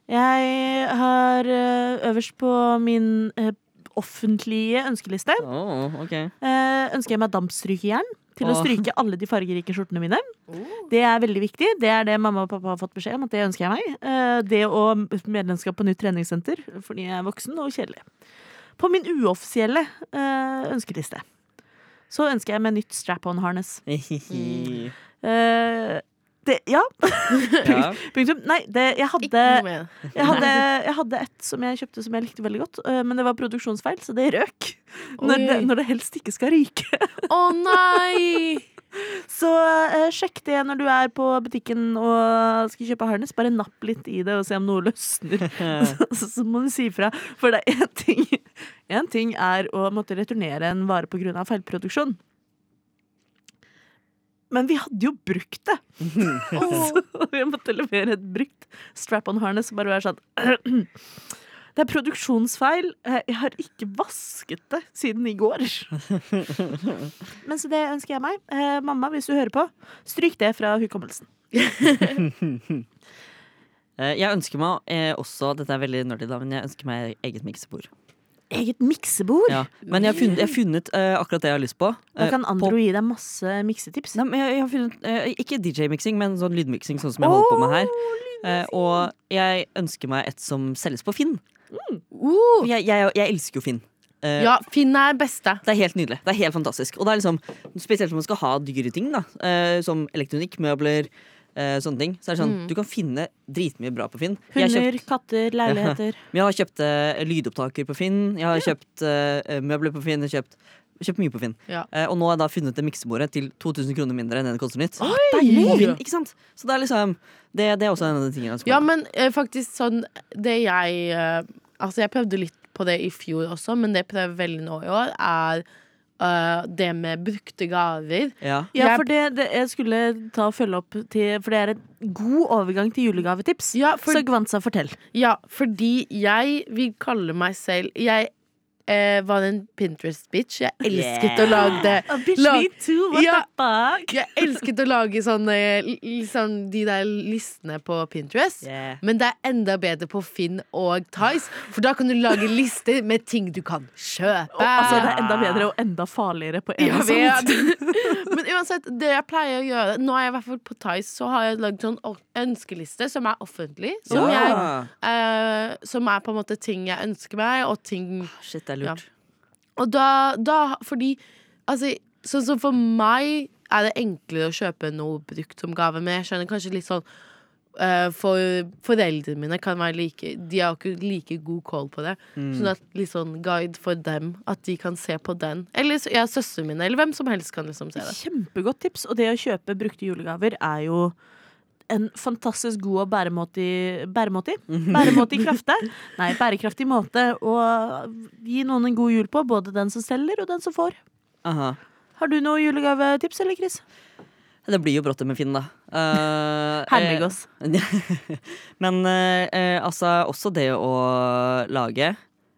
Jeg har øh, øverst på min øh, offentlige ønskeliste Oh, ok øh, ønsker jeg meg dampstrykejern til å stryke alle de fargerike skjortene mine. Det er veldig viktig. Det er det mamma og pappa har fått beskjed om at det ønsker jeg meg. Eh, Det og medlemskap på nytt treningssenter fordi jeg er voksen og kjedelig. På min uoffisielle ønskeliste så ønsker jeg meg nytt strap-on harness. ja. Eh, det, ja. Punktum. Nei, det, jeg hadde. Jeg hadde, jeg hadde et som jeg kjøpte som jeg likte veldig godt, øh, men det var produksjonsfeil, så det røk. Når det, når det helst ikke skal ryke. Å nei! Så øh, sjekk det når du er på butikken og skal kjøpe harness. Bare napp litt i det og se om noe løsner. så, så må du si ifra. For det er én ting, en ting er å måtte returnere en vare pga. feilproduksjon. Men vi hadde jo brukt det! Så vi måtte levere et brukt strap-on harness og bare være sånn Det er produksjonsfeil. Eh, Jeg har ikke vasket det siden i går. Men så det ønsker jeg meg. Eh, mamma, hvis du hører på, stryk det fra hukommelsen. Eh, Jeg ønsker meg også Dette er veldig nerdy, da, men jeg ønsker meg eget miksebord. Eget miksebord! Ja. Men jeg har funnet, jeg har funnet uh, akkurat det jeg har lyst på. Da Eh, kan på- gi deg masse miksetips. Nei, men jeg, jeg har funnet uh, Ikke DJ-miksing, men sånn lydmiksing, sånn som jeg holder på med her. Eh, og jeg ønsker meg et som selges på Finn. Uh, Jeg, jeg, jeg elsker jo Finn. Uh, ja, Finn er beste. Det er helt nydelig. Det er helt fantastisk. Og det er liksom Spesielt når man skal ha dyre ting, da. uh, som elektronikk, møbler, eh, sånne ting. Så er det sånn, Du kan finne dritmye bra på Finn. Hunder, katter, leiligheter. Ja. jeg har kjøpt eh, lydopptaker på Finn. Jeg har kjøpt eh, møbler på Finn. Jeg har kjøpt, kjøpt mye på Finn. Ja. Eh, og nå har jeg da funnet det miksebordet til 2000 kroner mindre enn det det koster nytt. Oi, Finn, ikke sant? Så det er liksom Det, det er også en av de tingene Ja, men eh, faktisk sånn Det jeg eh, Altså, jeg prøvde litt på det i fjor også, men det jeg prøver veldig nå i år, er eh, det med brukte gaver. Ja. Ja, for det, det jeg skulle ta og følge opp til For det er en god overgang til julegavetips. Ja, for, Så Gwanza, fortell. ja, fordi jeg vil kalle meg selv Jeg eh, var en Pinterest-bitch. Jeg elsket å lage det. bitch, La me too, what Ja. the fuck? Jeg elsket å lage sånne liksom, De der listene på Pinterest. Yeah. Men det er enda bedre på Finn og Tice, for da kan du lage lister med ting du kan kjøpe. Altså, det er enda bedre og enda farligere på en og samme Men uansett, det jeg pleier å gjøre Nå er jeg i hvert fall på Tice, så har jeg lagd sånn ønskeliste som er offentlig. Som, yeah. jeg, eh, som er på en måte ting jeg ønsker meg, og ting Shit, det er lurt. Og da, da Fordi altså, Sånn som for meg er det enklere å kjøpe noe brukt som gave, men jeg skjønner kanskje litt sånn uh, For foreldrene mine kan være like De har ikke like god call på det. Sånn at litt sånn guide for dem, at de kan se på den. Eller så- ja, søstrene mine, eller hvem som helst kan liksom se det. Kjempegodt tips. Og det å kjøpe brukte julegaver er jo en fantastisk god og bæremåtig Bæremåtig? Bæremåtig krafte. Nei, bærekraftig måte å gi noen en god jul på. Både den som selger, og den som får. Aha. Har du noe julegavetips, eller, Chris? Det blir jo Brottet med Finn, da. Uh, Herligås. Men eh, eh, altså, også det å lage.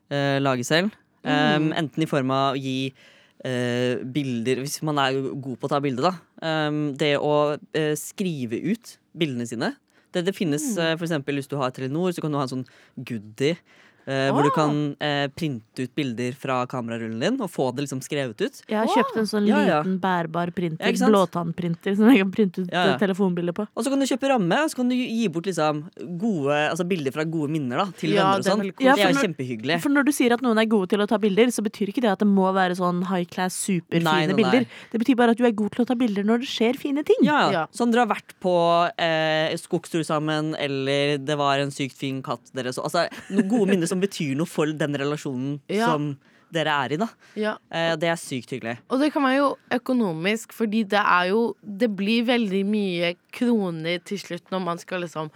eh, lage selv. Um, enten i form av å gi eh, bilder Hvis man er god på å ta bilde, da. Um, det å skrive ut bildene sine. Det, det finnes mm. for eksempel Hvis du har Telenor, så kan du ha en sånn goodie. Eh, Hvor du kan uh, printe ut bilder fra kamerarullen din og få det liksom skrevet ut. Jeg har kjøpt en sånn Ja, ja. liten bærbar printer, Ja, blåtannprinter, som jeg kan printe ut Ja, telefonbilder på. Og så kan du kjøpe ramme, og så kan du gi bort liksom gode, altså bilder fra gode minner da, til venner og det sånn. veldig Det er jo kjempehyggelig. For når du sier at noen er gode til å ta bilder, så betyr ikke det at det må være sånn high class, superfine Nei, nei, nei. bilder. Det betyr bare at du er god til å ta bilder når det skjer fine ting. Ja, Ja. Sånn dere har vært på eh, skogstur sammen, eller det var en sykt fin katt dere så. Altså, noen gode minner som betyr noe for den relasjonen Ja. som dere er i. da Ja. eh, Det er sykt hyggelig. Og det kan være jo økonomisk, fordi det er jo Det blir veldig mye kroner til slutt når man skal liksom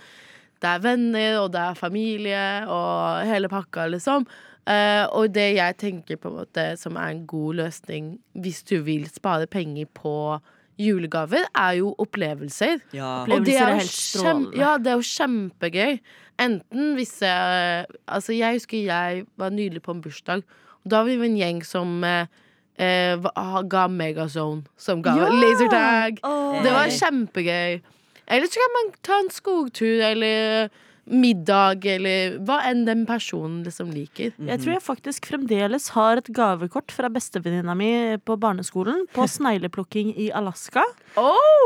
Det er venner, og det er familie, og hele pakka, liksom. Eh, og det jeg tenker på en måte som er en god løsning hvis du vil spare penger på julegaver, er jo opplevelser. Ja. Opplevelser Og det er er jo helt kjem, strålende. ja, det er jo kjempegøy. Enten hvis jeg Altså, jeg husker jeg var nylig på en bursdag, og da var vi en gjeng som eh, eh, ga Megazone som ga Ja! lasertag. Oh. Det var kjempegøy. Eller så kan man ta en skogtur eller middag eller hva enn den personen liksom liker. Jeg tror jeg faktisk fremdeles har et gavekort fra bestevenninna mi på barneskolen på snegleplukking i Alaska.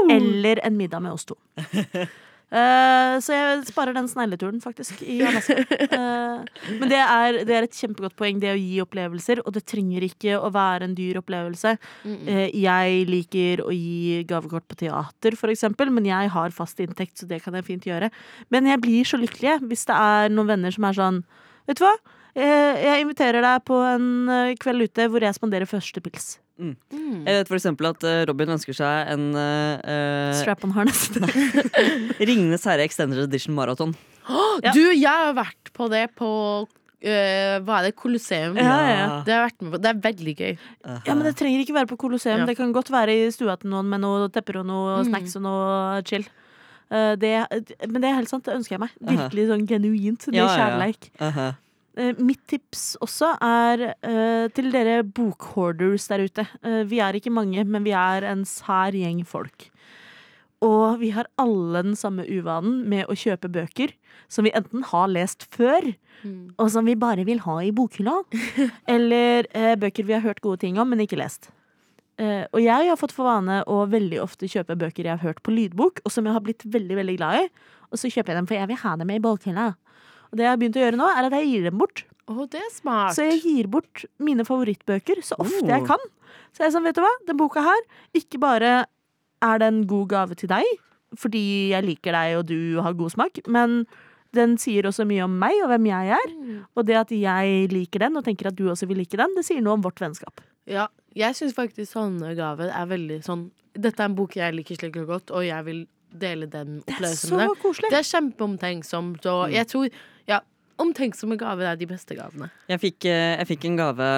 Eller en middag med oss to. Eh, så jeg sparer den snegleturen, faktisk, i Alaska. Eh, men det er, det er et kjempegodt poeng, det å gi opplevelser. Og det trenger ikke å være en dyr opplevelse. Eh, jeg liker å gi gavekort på teater, for eksempel, men jeg har fast inntekt, så det kan jeg fint gjøre. Men jeg blir så lykkelig hvis det er noen venner som er sånn Vet du hva? Jeg inviterer deg på en kveld ute hvor jeg spanderer første pils. Mm. Jeg vet for eksempel at eh, Robin ønsker seg en uh, Strap on harness. Ringenes herre Extended Edition Marathon. Ja. Du, jeg har vært på det på Uh, Hva er det? Colosseum. Ja, ja, ja. Det har vært med på. Det er veldig gøy. Ja, men Det trenger ikke være på Colosseum. Ja. Det kan godt være i stua til noen med noe tepper og noe Mm. snacks og noe chill. Uh, det, men det er helt sant, det ønsker jeg meg. Virkelig sånn genuint. Det ja. kjærleik. Aha. Eh, mitt tips også er eh, til dere bokhoarders der ute. Eh, vi er ikke mange, men vi er en sær gjeng folk. Og vi har alle den samme uvanen med å kjøpe bøker som vi enten har lest før, og som vi bare vil ha i bokhylla, eller eh, bøker vi har hørt gode ting om, men ikke lest. Eh, og jeg har fått for vane å veldig ofte kjøpe bøker jeg har hørt på lydbok, og som jeg har blitt veldig veldig glad i. Og så kjøper jeg dem, for jeg vil ha dem i bokhylla. Og det jeg har begynt å gjøre nå, er at jeg gir dem bort. Oh, det er smart. Så jeg gir bort mine favorittbøker så ofte jeg Oh. kan. Så jeg er sånn, vet du hva, den boka her, ikke bare er det en god gave til deg, fordi jeg liker deg og du har god smak, men den sier også mye om meg og hvem jeg er. Og det at jeg liker den og tenker at du også vil like den, det sier noe om vårt vennskap. Ja, jeg syns faktisk sånne gaver er veldig sånn Dette er en bok jeg liker skikkelig godt, og jeg vil dele den Det er så koselig. Det er kjempeomtenksomt, og jeg tror Ja, omtenksomme gaver er de beste gavene. Jeg fikk, eh, jeg fikk en gave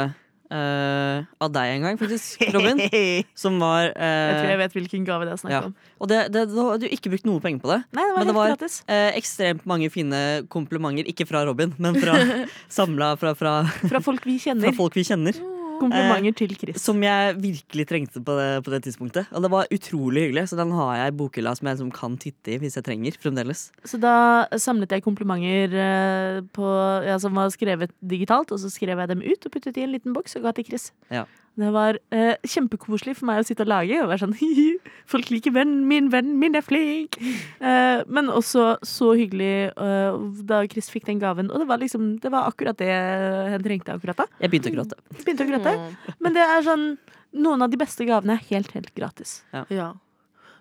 Uh, av deg en gang, faktisk, Robin. jeg Som var tror jeg eh, vet hvilken gave det er snakk ja. om. Og det, det, hadde du ikke brukt noe penger på det. Nei, det var Men det var- gratis. Eh, ekstremt mange fine komplimenter. Ikke fra Robin, men fra samla fra, fra, Fra folk vi fra folk vi kjenner. Komplimenter til Chris. Som jeg virkelig trengte på det, på det tidspunktet. Og det var utrolig hyggelig, så den har jeg i bokhylla som jeg som kan titte i hvis jeg trenger. fremdeles Så da samlet jeg komplimenter eh, på, ja, som var skrevet digitalt, og så skrev jeg dem ut og puttet i en liten boks og ga til Chris. Ja. Det var eh, kjempekoselig for meg å sitte og lage og være sånn «Hihi, Folk liker vennen min, vennen min er flink! Eh, men også så hyggelig eh, da Chris fikk den gaven. Og det var liksom Det var akkurat det hun trengte akkurat da. Jeg begynte å gråte. Begynte å gråte. Men det er sånn Noen av de beste gavene er helt, helt gratis. Ja.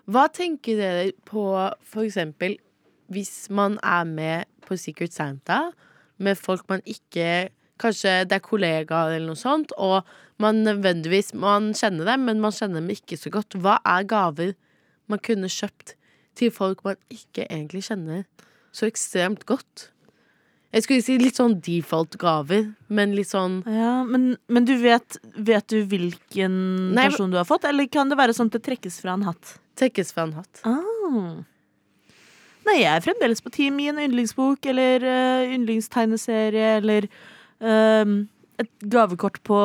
Hva tenker dere på for eksempel hvis man er med på Secret Santa med folk man ikke Kanskje det er kollegaer eller noe sånt, og man nødvendigvis Man kjenner dem, men man kjenner dem ikke så godt. Hva er gaver man kunne kjøpt til folk man ikke egentlig kjenner så ekstremt godt? Jeg skulle si litt sånn default-gaver, men litt sånn Ja, Men, men du vet, vet du hvilken Nei, person du har fått, eller kan det være sånn at det trekkes fra en hatt? trekkes fra en hatt. Ah. Nei, jeg er fremdeles på team i en yndlingsbok eller uh, yndlingstegneserie eller uh, et gavekort på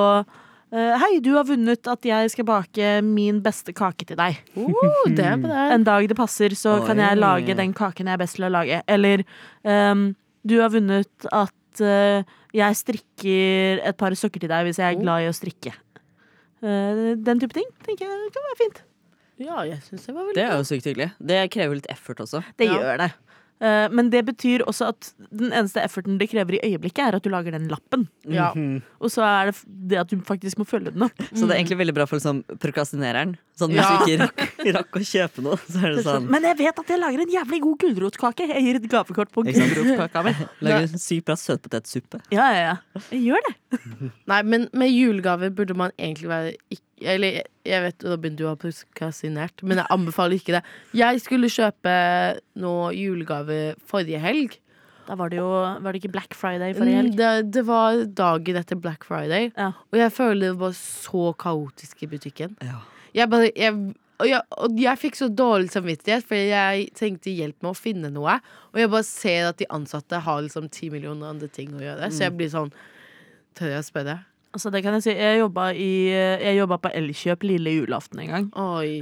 Hei, du har vunnet at jeg skal bake min beste kake til deg. Oh, det er bra. En dag det passer, så kan jeg lage lage den kaken jeg er best til å lage. Eller um, du har vunnet at uh, jeg strikker et par sokker til deg hvis jeg er glad i å strikke. Uh, den type ting tenker jeg kan være fint. Ja, jeg syns det var veldig Det er jo sykt hyggelig. Det krever litt effort også. Det Ja. gjør det. Eh, men det betyr også at den eneste efforten det krever i øyeblikket, er at du lager den lappen. Ja. Og så er det det at du faktisk må følge den opp. Så det er egentlig veldig bra for liksom, prokrastinereren. Sånn, hvis Ja. du ikke rakk, rakk å kjøpe noe, så er det sånn Men jeg vet at jeg lager en jævlig god gulrotkake. Jeg gir et gavekort på gulrotkaka mi. Lager en sykt bra søtpotetsuppe. Ja, ja, ja. Jeg gjør det. Nei, men med julegaver burde man egentlig være ikke Eller jeg- vet Robin, du har prokrastinert, men jeg anbefaler ikke det. Jeg skulle kjøpe noe julegave forrige helg. Da var det jo Var det ikke Black Friday forrige helg? Mm, Det, det var dagen etter Black Friday, Ja. og jeg føler det var så kaotisk i butikken. Ja. Jeg bare jeg, og, jeg, og jeg fikk så dårlig samvittighet, for jeg trengte hjelp med å finne noe. Og jeg bare ser at de ansatte har liksom ti millioner andre ting å gjøre, så jeg blir sånn Tør jeg å spørre? Altså, det kan jeg si. Jeg jobba, i, jeg jobba på Elkjøp lille julaften en gang. Oi.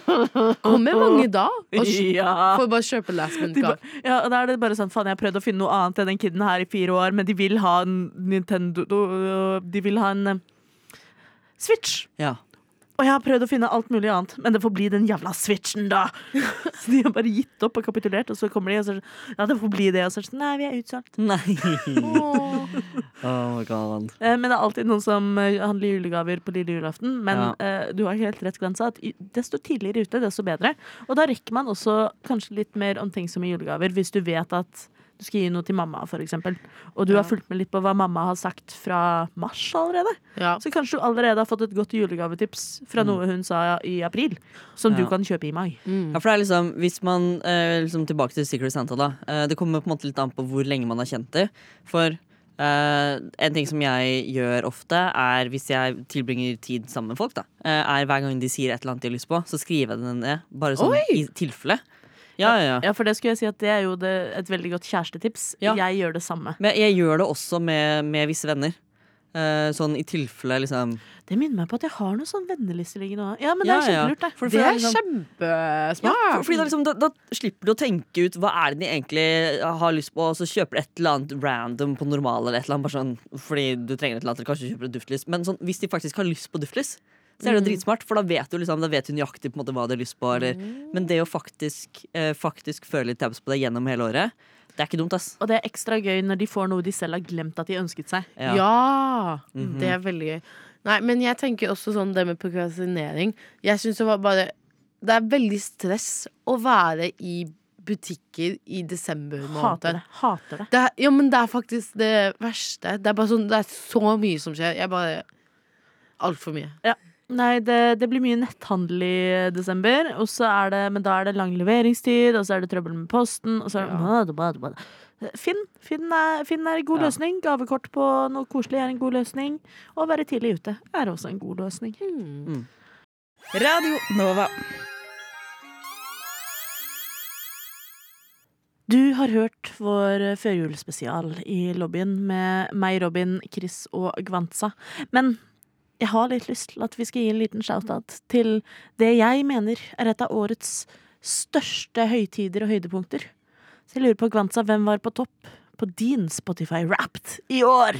Kommer mange da? Og Ja. Får bare kjøpe last minute-gave. ja, og da er det bare sånn, faen, jeg har prøvd å finne noe annet enn den kiden her i fire år, men de vil ha en Nintendo De vil ha en eh, Switch. Ja. Og jeg har prøvd å finne alt mulig annet, men det får bli den jævla switchen, da. Så de har bare gitt opp og kapitulert, og så kommer de og så er sånn, Ja, det får bli det. Og så er sånn Nei, vi er utsolgt. Nei. Oh my god. Eh, Men det er alltid noen som eh, handler julegaver på lille julaften. Men Ja. eh, du har helt rett, Glensa, at desto tidligere ute, desto bedre. Og da rekker man også kanskje litt mer omtenksomme julegaver hvis du vet at du skal gi noe til mamma, for eksempel. Og du Ja. har fulgt med litt på hva mamma har sagt fra mars allerede. Ja. Så kanskje du allerede har fått et godt julegavetips fra noe hun sa i april, som du kan kjøpe i mai. Ja, for det er liksom, hvis man, eh, liksom Tilbake til Secret Santa. da eh, Det kommer på en måte litt an på hvor lenge man har kjent det. For eh, en ting som jeg gjør ofte, er hvis jeg tilbringer tid sammen med folk, da eh, er hver gang de sier et eller annet de har lyst på, så skriver jeg det ned. Bare sånn Oi! i tilfelle. Ja, ja, ja. Ja, for det skulle jeg si at det er jo det, et veldig godt kjærestetips. Ja. Jeg gjør det samme. Men jeg gjør det også med, med visse venner. Eh, sånn i tilfelle, liksom. Det minner meg på at jeg har noen sånn venneliste liggende òg. Ja, men det er kjempelurt, det. For- for Det er liksom- kjempesmart. Ja, for, fordi da, liksom, da, da slipper du å tenke ut hva er det de egentlig har lyst på, og så kjøper du et eller annet random på normal, eller et eller annet, sånn, fordi du trenger et eller annet, eller kanskje kjøper et duftlys. Men sånn, hvis de faktisk har lyst på duftlys, så er det jo dritsmart, for da vet du liksom, da vet du nøyaktig på en måte hva du har lyst på. Eller, Men det å faktisk, eh, faktisk føle litt tabs på det gjennom hele året, det er ikke dumt, ass. Og det er ekstra gøy når de får noe de selv har glemt at de ønsket seg. Ja. Mhm. Det er veldig gøy. Nei, men jeg tenker også sånn det med prokrastinering. Jeg syns det var bare Det er veldig stress å være i butikker i desember Hater måned. det. Hater det. Det er, ja, men det er faktisk det verste. Det er bare sånn Det er så mye som skjer. Jeg bare Altfor mye. Nei, det, det blir mye netthandel i desember, og så er det, men da er det lang leveringstid, og så er det trøbbel med posten, og så er det Ja. Finn, Finn, er, Finn er en god Ja. løsning. Gavekort på noe koselig er en god løsning. Og å være tidlig ute er også en god løsning. Radio Nova. Du har hørt vår førjulsspesial i lobbyen med meg, Robin, Chris og Gvantsa. Men jeg har litt lyst til at vi skal gi en liten shout-out til det jeg mener er et av årets største høytider og høydepunkter. Så jeg lurer på, Gvantsa, hvem var på topp på din Spotify Wrapped i år?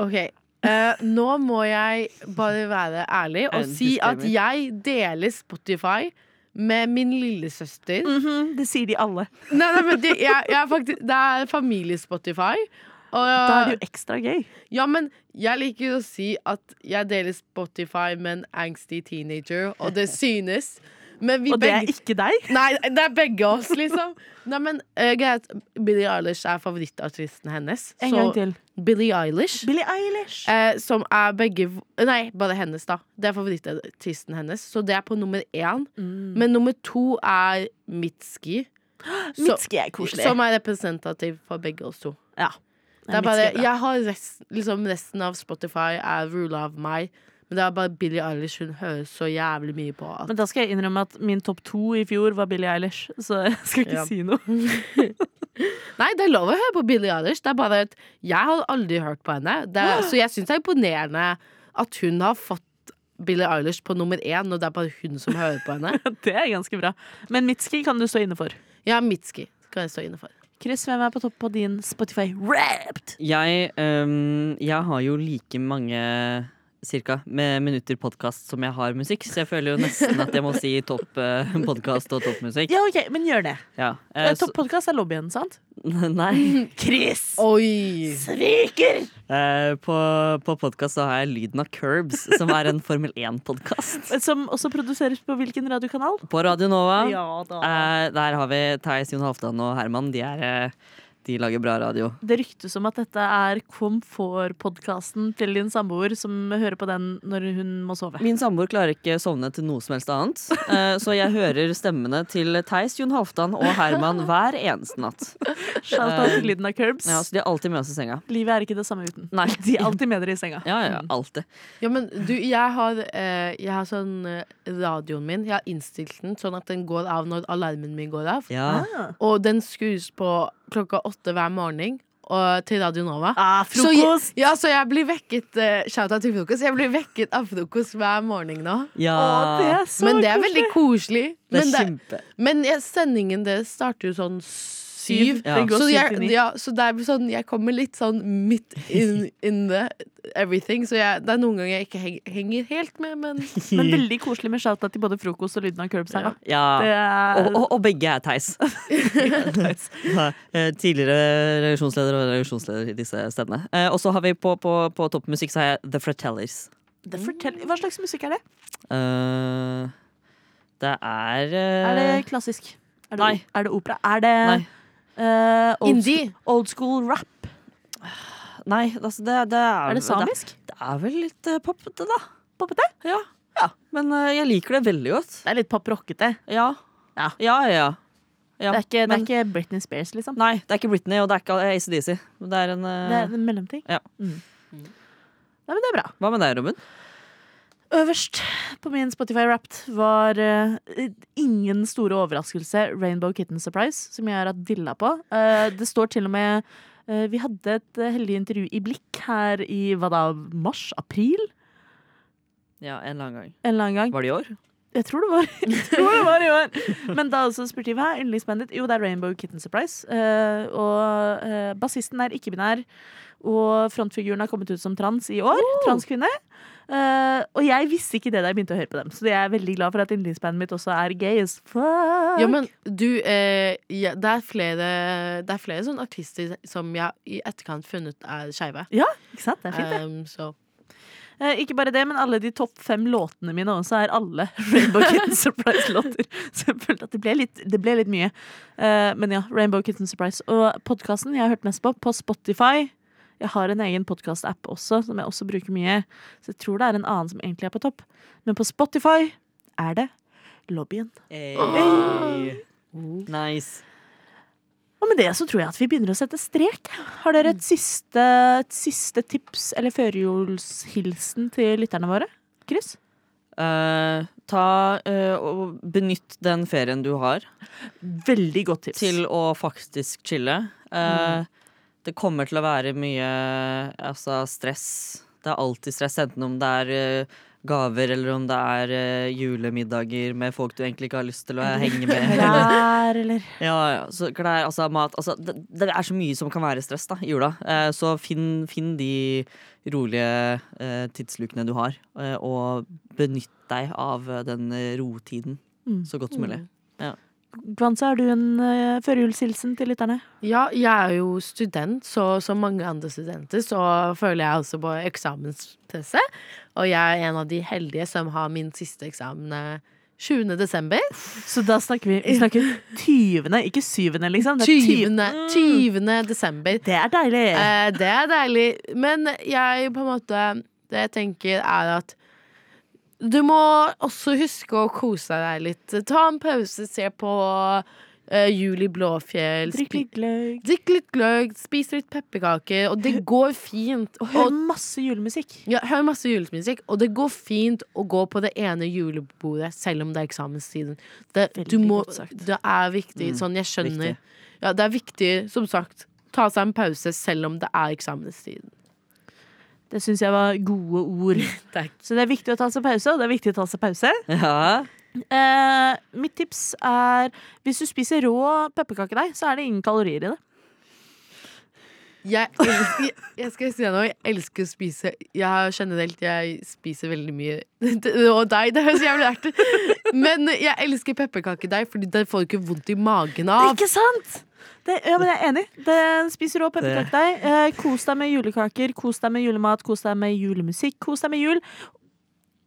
Ok, uh, nå må jeg bare være ærlig og si at jeg deler Spotify med min lillesøster. Mhm, det sier de alle. Nei, nei, men det, jeg, jeg faktisk, det er familie-Spotify. Og, Da er det jo ekstra gøy. Ja, men jeg liker å si at jeg deler Spotify med en angsty teenager, og det synes. Men vi Og det er ikke deg. Nei, det er begge oss, liksom. Nei, men uh, greit. Billie Eilish er favorittartisten hennes. En gang til. Billie Eilish. Billie Eilish. Uh, som er begge Nei, bare hennes, da. Det er favorittartisten hennes. Så det er på nummer én. Mm. Men nummer to er Mitski. Mitski er koselig. Som er representativ for begge oss to. Ja. Det er bare, jeg har rest, liksom resten av Spotify er rula av meg. Men det er bare Billie Eilish hun hører så jævlig mye på. Men da skal jeg innrømme at min topp to i fjor var Billie Eilish, så jeg skal ikke Ja. si noe. nei, det er lov å høre på Billie Eilish. Det er bare at jeg har aldri hørt på henne. Er, så jeg syns det er imponerende at hun har fått Billie Eilish på nummer én, og det er bare hun som hører på henne. Det er ganske bra. Men Mitski kan du stå inne for. Ja, Mitski kan jeg stå inne for. Chris, hvem er på topp på din Spotify Wrapped? Jeg, um, jeg har jo like mange cirka, med minutter podkast som jeg har musikk, så jeg føler jo nesten at jeg må si topp eh, podkast og topp musikk. Ja, ok, men gjør det. Ja. Eh, eh, så- topp podkast er lobbyen, sant? Nei. Chris! Oi! Sviker! Eh, på på podkast så har jeg lyden av Curbs, som er en Formel 1-podkast. Som også produseres på hvilken radiokanal? På Radio Nova. Ja da. Eh, der har vi Theis, Jon Halvdan og Herman. De, er, eh, de lager bra radio. Det ryktes om at dette er komfortpodkasten til din samboer som hører på den når hun må sove. Min samboer klarer ikke sovne til noe som helst annet, eh, så jeg hører stemmene til Theis, Jon Halvdan og Herman hver eneste natt. Shout out til lyden av Curbs. Ja, så de er alltid med oss i senga. Livet er ikke det samme uten. Nei. De er alltid med dere i senga. Ja, ja, alltid. Ja, men du, jeg har, eh, jeg har sånn eh, radioen min. Jeg har innstilt den sånn at den går av når alarmen min går av. Ja. Ah. Og den skrus på klokka åtte hver morgen og, til Radio Nova. Ah, Så jeg, ja, så jeg blir vekket uh, Shout-out til frokost. Jeg blir vekket av frokost hver morgen nå. ja. Åh, det er så men det er veldig koselig. Det er Men, det, men jeg, sendingen deres starter jo sånn syv. Ja. Den går Så, syv jeg, til ni. ja, så det er sånn, jeg kommer litt sånn midt in, in the everything. Så jeg, det er noen ganger jeg ikke heng, henger helt med, men Men veldig koselig med shout-out til både frokost og lyden av Curbs her. da. Ja. Er Og, og, og begge er Theis. Eh, Tidligere redaksjonsleder og redaksjonsleder i disse stedene. Eh, Og så har vi på, på, på toppmusikk så har jeg The Fratellis. Hva slags musikk er det? Uh, det er uh... Er det klassisk? Er det, Nei. Er det opera? Er det Nei. Eh, old, Indie. Old school rap? Nei, altså det, det er Er det samisk? Det, det er vel litt uh, poppete, da. Poppete? Ja. ja. Men uh, jeg liker det veldig godt. Det er litt pop-rockete. Ja. Ja. Ja, ja, ja. Det, er ikke, det er ikke Britney Spears, liksom. Nei, det er ikke Britney, og det er ikke ACDC. Det er en uh, Det er en mellomting. Ja. Mm. Nei, men det er bra. Hva med deg, Robin? Øverst på min Spotify Wrapped var uh, ingen store overraskelse Rainbow Kitten Surprise, som jeg har hatt dilla på. Uh, det står til og med uh, Vi hadde et heldig intervju i Blikk her i hva da, mars? April? Ja, en eller annen gang. En eller annen gang. Var det i år? Jeg tror det var, tror det var i år. Men da også spurte de hva er yndlingsbandet? Jo, det er Rainbow Kitten Surprise. Og bassisten er ikke-binær. Og frontfiguren har kommet ut som trans i år. Transkvinne. Eh, og jeg visste ikke det da jeg begynte å høre på dem. Så jeg er veldig glad for at yndlingsbandet mitt også er gay as fuck. Ja, men du eh, ja, det, er flere, det er flere sånne artister som jeg i etterkant funnet er skeive. Ja, ikke sant? Det er fint, det. Um, så Eh, ikke bare det, men alle de topp fem låtene mine også er alle Rainbow Kitten Surprise-låter. Så jeg følte at det ble litt, det ble litt mye. Eh, men ja, Rainbow Kitten Surprise. Og podkasten jeg har hørt mest på, på Spotify Jeg har en egen podkast-app også, som jeg også bruker mye. Så jeg tror det er en annen som egentlig er på topp. Men på Spotify er det Lobbyen. Hey. Nice. Og med det så tror jeg at vi begynner å sette strek. Har dere et siste, et siste tips eller førjulshilsen til lytterne våre? Chris? Uh, ta uh, og Benytt den ferien du har, Veldig godt tips. til å faktisk chille. Eh, Det kommer til å være mye altså, stress. Det er alltid stress, enten om det er eh, gaver eller om det er uh, julemiddager med folk du egentlig ikke har lyst til å henge med. Klær, eller Ja, ja. Så klær, altså mat altså, det, det er så mye som kan være stress da, i jula. Uh, så finn, finn de rolige uh, tidslukene du har, og benytt deg av den rotiden Mm. så godt som mulig. Gvanza, har du en uh, førjulshilsen til lytterne? Ja, jeg er jo student, så som mange andre studenter så føler jeg også på eksamenspresse. Og jeg er en av de heldige som har min siste eksamen eh, 20. desember. Så da snakker vi, vi snakker 20., ikke 7., liksom. Det er 20. 20. 20. desember. Det er deilig. Eh, det er deilig. Men jeg på en måte Det jeg tenker, er at du må også huske å kose deg litt. Ta en pause, se på uh, Juli Blåfjell. Drikk litt gløgg. Drikk litt gløgg, spis litt pepperkaker, og det går fint. Og hør masse julemusikk. Ja, hør masse julemusikk, og det går fint å gå på det ene julebordet selv om det er eksamenstiden. Det, du må, godt sagt. det er viktig. Mm, sånn, jeg skjønner. viktig. Ja, det er viktig, som sagt, ta seg en pause selv om det er eksamenstiden. Det syns jeg var gode ord. Takk. Så det er viktig å ta seg pause, og det er viktig å ta seg pause. Ja. Eh, mitt tips er hvis du spiser rå pepperkakedeig, så er det ingen kalorier i det. Jeg, elsker, jeg skal si deg noe, jeg elsker å spise Jeg har generelt, jeg spiser veldig mye Og deg, det høres jævlig rart ut. Men jeg elsker pepperkakedeig, Fordi det får du ikke vondt i magen av. Ikke sant? Det, ja, men jeg er enig. Det, spis rå pepperkakedeig. Eh, kos deg med julekaker, kos deg med julemat, kos deg med julemusikk, kos deg med jul.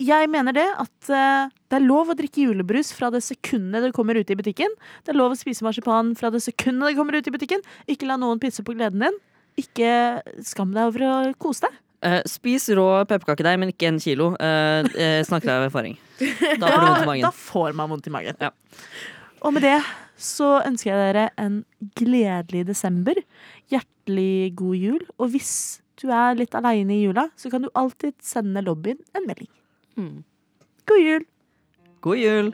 Jeg mener det at eh, det er lov å drikke julebrus fra det sekundet det kommer ut i butikken. Det er lov å spise marsipan fra det sekundet det kommer ut i butikken. Ikke la noen pisse på gleden din. Ikke skam deg over å kose deg. Uh, spis rå pepperkakedeig, men ikke en kilo. Uh, uh, snakker jeg av erfaring. Da får du vondt i magen. Da får man vondt i magen. Ja. Og med det så ønsker jeg dere en gledelig desember. Hjertelig god jul. Og hvis du er litt aleine i jula, så kan du alltid sende lobbyen en melding. Mm. God jul! God jul!